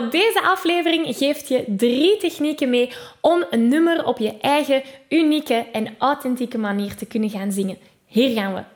Deze aflevering geeft je drie technieken mee om een nummer op je eigen unieke en authentieke manier te kunnen gaan zingen. Hier gaan we.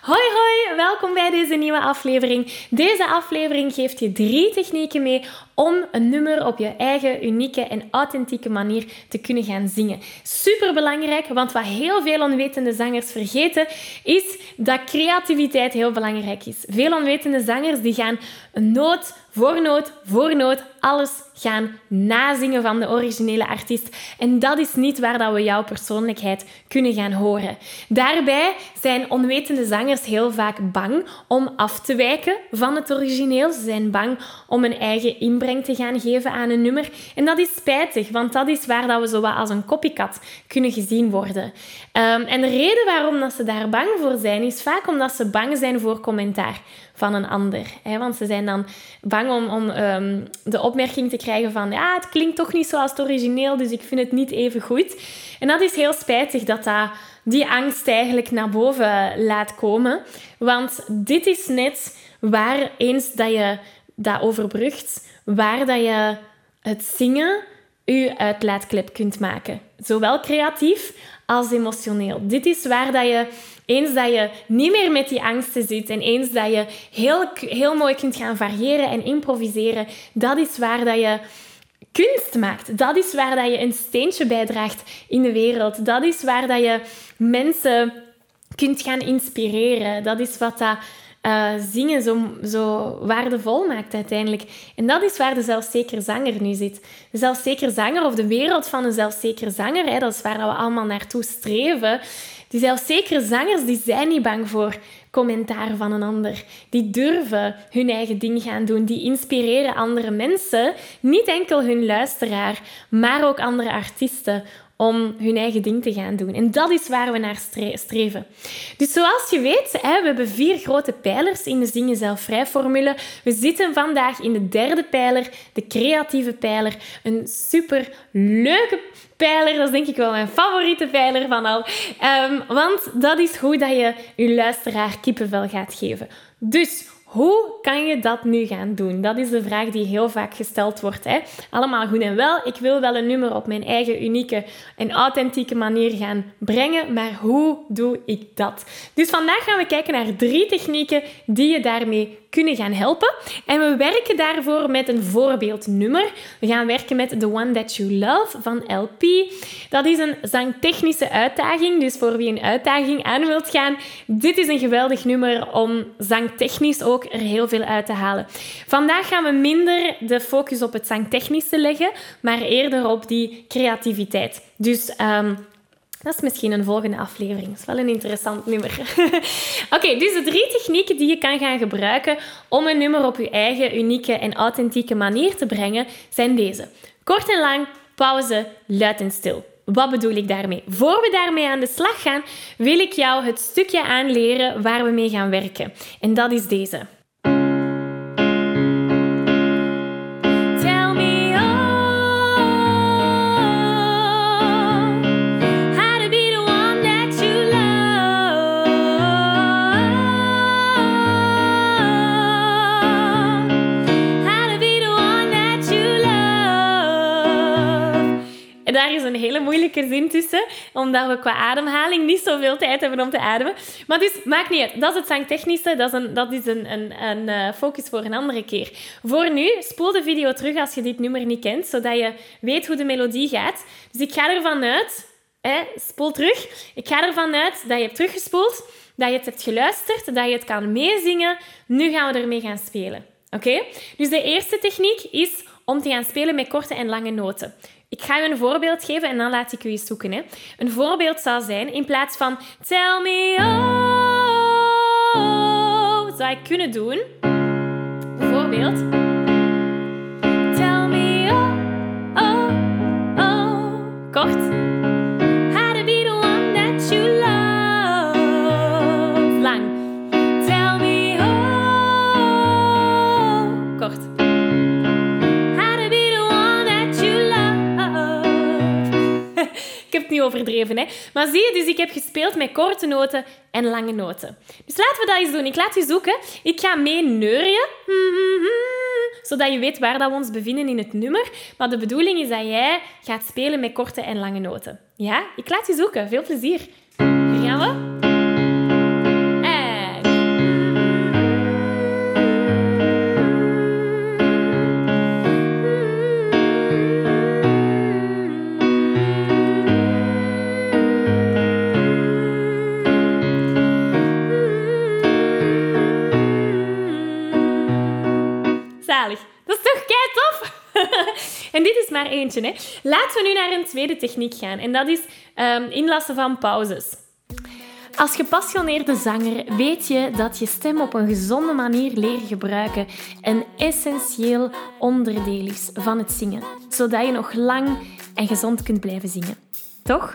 Hoi hoi, welkom bij deze nieuwe aflevering. Deze aflevering geeft je drie technieken mee om een nummer op je eigen unieke en authentieke manier te kunnen gaan zingen. Super belangrijk, want wat heel veel onwetende zangers vergeten is dat creativiteit heel belangrijk is. Veel onwetende zangers die gaan een noot voor noot voor noot alles gaan nazingen van de originele artiest. En dat is niet waar dat we jouw persoonlijkheid kunnen gaan horen. Daarbij zijn onwetende zangers heel vaak bang om af te wijken van het origineel. Ze zijn bang om een eigen inbreng te gaan geven aan een nummer. En dat is spijtig, want dat is waar dat we zo wat als een copycat kunnen gezien worden. Um, en de reden waarom dat ze daar bang voor zijn, is vaak omdat ze bang zijn voor commentaar van een ander. Want ze zijn dan bang om, om um, de opmerking te krijgen van ja, het klinkt toch niet zoals het origineel, dus ik vind het niet even goed. En dat is heel spijtig dat dat die angst eigenlijk naar boven laat komen. Want dit is net waar eens dat je dat overbrugt, waar dat je het zingen je uitlaatklep kunt maken. Zowel creatief als emotioneel. Dit is waar dat je, eens dat je niet meer met die angsten zit en eens dat je heel, heel mooi kunt gaan variëren en improviseren, dat is waar dat je kunst maakt. Dat is waar dat je een steentje bijdraagt in de wereld. Dat is waar dat je mensen kunt gaan inspireren. Dat is wat dat uh, zingen zo, zo waardevol maakt uiteindelijk. En dat is waar de zelfzeker zanger nu zit. De zelfzeker zanger of de wereld van een zelfzeker zanger, hè, dat is waar we allemaal naartoe streven. Die zelfzekere zangers die zijn niet bang voor commentaar van een ander. Die durven hun eigen ding gaan doen. Die inspireren andere mensen. Niet enkel hun luisteraar, maar ook andere artiesten om hun eigen ding te gaan doen. En dat is waar we naar streven. Dus zoals je weet, we hebben vier grote pijlers in de Zingen Zelfvrij formule. We zitten vandaag in de derde pijler, de creatieve pijler. Een super leuke pijler. Dat is denk ik wel mijn favoriete pijler van al. Um, want dat is hoe dat je je luisteraar kippenvel gaat geven. Dus hoe kan je dat nu gaan doen? Dat is de vraag die heel vaak gesteld wordt. Hè? Allemaal goed en wel. Ik wil wel een nummer op mijn eigen unieke en authentieke manier gaan brengen, maar hoe doe ik dat? Dus vandaag gaan we kijken naar drie technieken die je daarmee kunnen gaan helpen. En we werken daarvoor met een voorbeeldnummer. We gaan werken met The One That You Love van LP. Dat is een zangtechnische uitdaging, dus voor wie een uitdaging aan wilt gaan, dit is een geweldig nummer om zangtechnisch ook er heel veel uit te halen. Vandaag gaan we minder de focus op het zangtechnische leggen, maar eerder op die creativiteit. Dus um, dat is misschien een volgende aflevering. Dat is wel een interessant nummer. Oké, dus de drie technieken die je kan gaan gebruiken om een nummer op je eigen unieke en authentieke manier te brengen, zijn deze. Kort en lang, pauze, luid en stil. Wat bedoel ik daarmee? Voor we daarmee aan de slag gaan, wil ik jou het stukje aanleren waar we mee gaan werken. En dat is deze. Hele moeilijke zin tussen, omdat we qua ademhaling niet zoveel tijd hebben om te ademen. Maar dus, maakt niet uit. Dat is het zangtechnische, dat is, een, dat is een, een, een uh, focus voor een andere keer. Voor nu, spoel de video terug als je dit nummer niet kent, zodat je weet hoe de melodie gaat. Dus ik ga ervan uit, hè, spoel terug, ik ga ervan uit dat je hebt teruggespoeld, dat je het hebt geluisterd, dat je het kan meezingen. Nu gaan we ermee gaan spelen. Oké? Dus de eerste techniek is om te gaan spelen met korte en lange noten. Ik ga je een voorbeeld geven en dan laat ik u eens zoeken. Hè. Een voorbeeld zou zijn, in plaats van Tell me oh, zou ik kunnen doen. Bijvoorbeeld. Overdreven, hè. Maar zie je, dus ik heb gespeeld met korte noten en lange noten. Dus laten we dat eens doen. Ik laat je zoeken. Ik ga mee neurien. Zodat je weet waar dat we ons bevinden in het nummer. Maar de bedoeling is dat jij gaat spelen met korte en lange noten. Ja? Ik laat je zoeken. Veel plezier. Maar eentje. Hè. Laten we nu naar een tweede techniek gaan. En dat is um, inlassen van pauzes. Als gepassioneerde zanger weet je dat je stem op een gezonde manier leren gebruiken een essentieel onderdeel is van het zingen, zodat je nog lang en gezond kunt blijven zingen. Toch?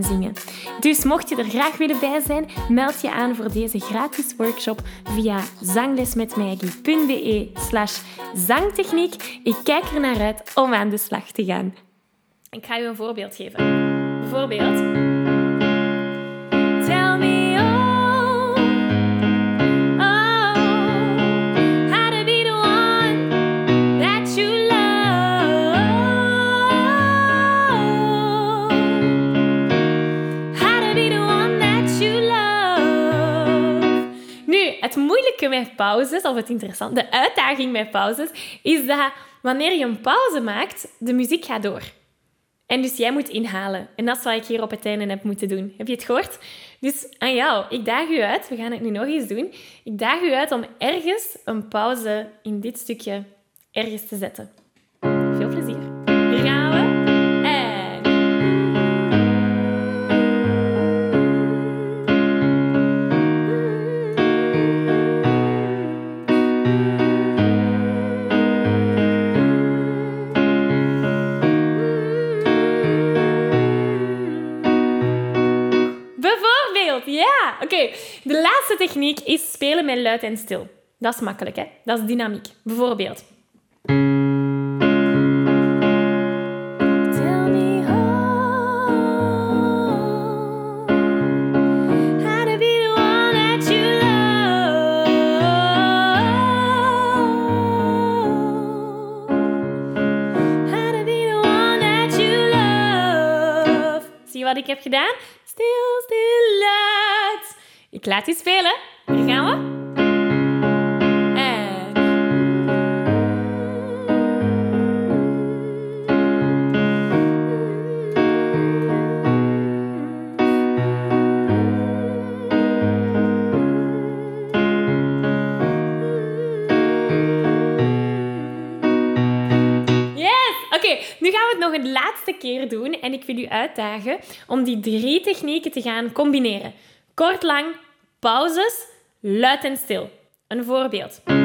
zingen. Dus mocht je er graag willen bij zijn, meld je aan voor deze gratis workshop via zanglesmetmaggie.be slash zangtechniek. Ik kijk er naar uit om aan de slag te gaan. Ik ga je een voorbeeld geven. Bijvoorbeeld... met pauzes, of het interessante, de uitdaging met pauzes, is dat wanneer je een pauze maakt, de muziek gaat door. En dus jij moet inhalen. En dat is wat ik hier op het einde heb moeten doen. Heb je het gehoord? Dus aan jou, ik daag u uit, we gaan het nu nog eens doen. Ik daag u uit om ergens een pauze in dit stukje ergens te zetten. Laatste techniek is spelen met luid en stil. Dat is makkelijk, hè? Dat is dynamiek. Bijvoorbeeld. Zie wat ik heb gedaan? Stil, stil, luid. Ik laat die spelen. Hier gaan we. Oké, nu gaan we het nog een laatste keer doen en ik wil u uitdagen om die drie technieken te gaan combineren. Kort, lang, pauzes, luid en stil. Een voorbeeld.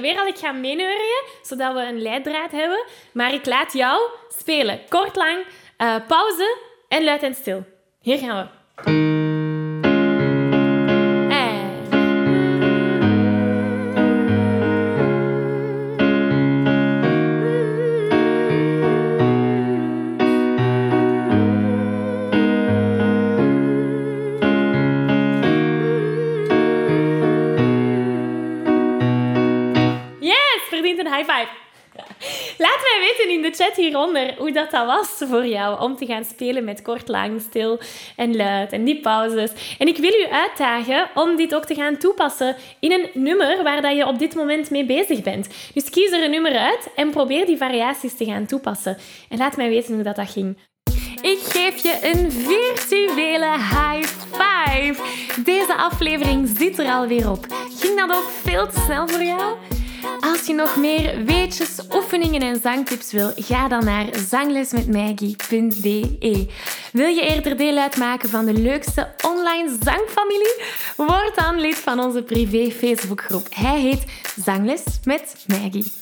Weer al, ik ga meeneuren, zodat we een leidraad hebben. Maar ik laat jou spelen. Kort, lang, uh, pauze en luid en stil. Hier gaan we. Laat mij weten in de chat hieronder hoe dat, dat was voor jou om te gaan spelen met kort, lang, stil en luid en die pauzes. En ik wil u uitdagen om dit ook te gaan toepassen in een nummer waar dat je op dit moment mee bezig bent. Dus kies er een nummer uit en probeer die variaties te gaan toepassen. En laat mij weten hoe dat, dat ging. Ik geef je een virtuele high five. Deze aflevering zit er alweer op. Ging dat ook veel te snel voor jou? Als je nog meer weetjes, oefeningen en zangtips wil, ga dan naar zanglesmetmaggie.be. Wil je eerder deel uitmaken van de leukste online zangfamilie? Word dan lid van onze privé Facebookgroep. Hij heet Zangles met Maggie.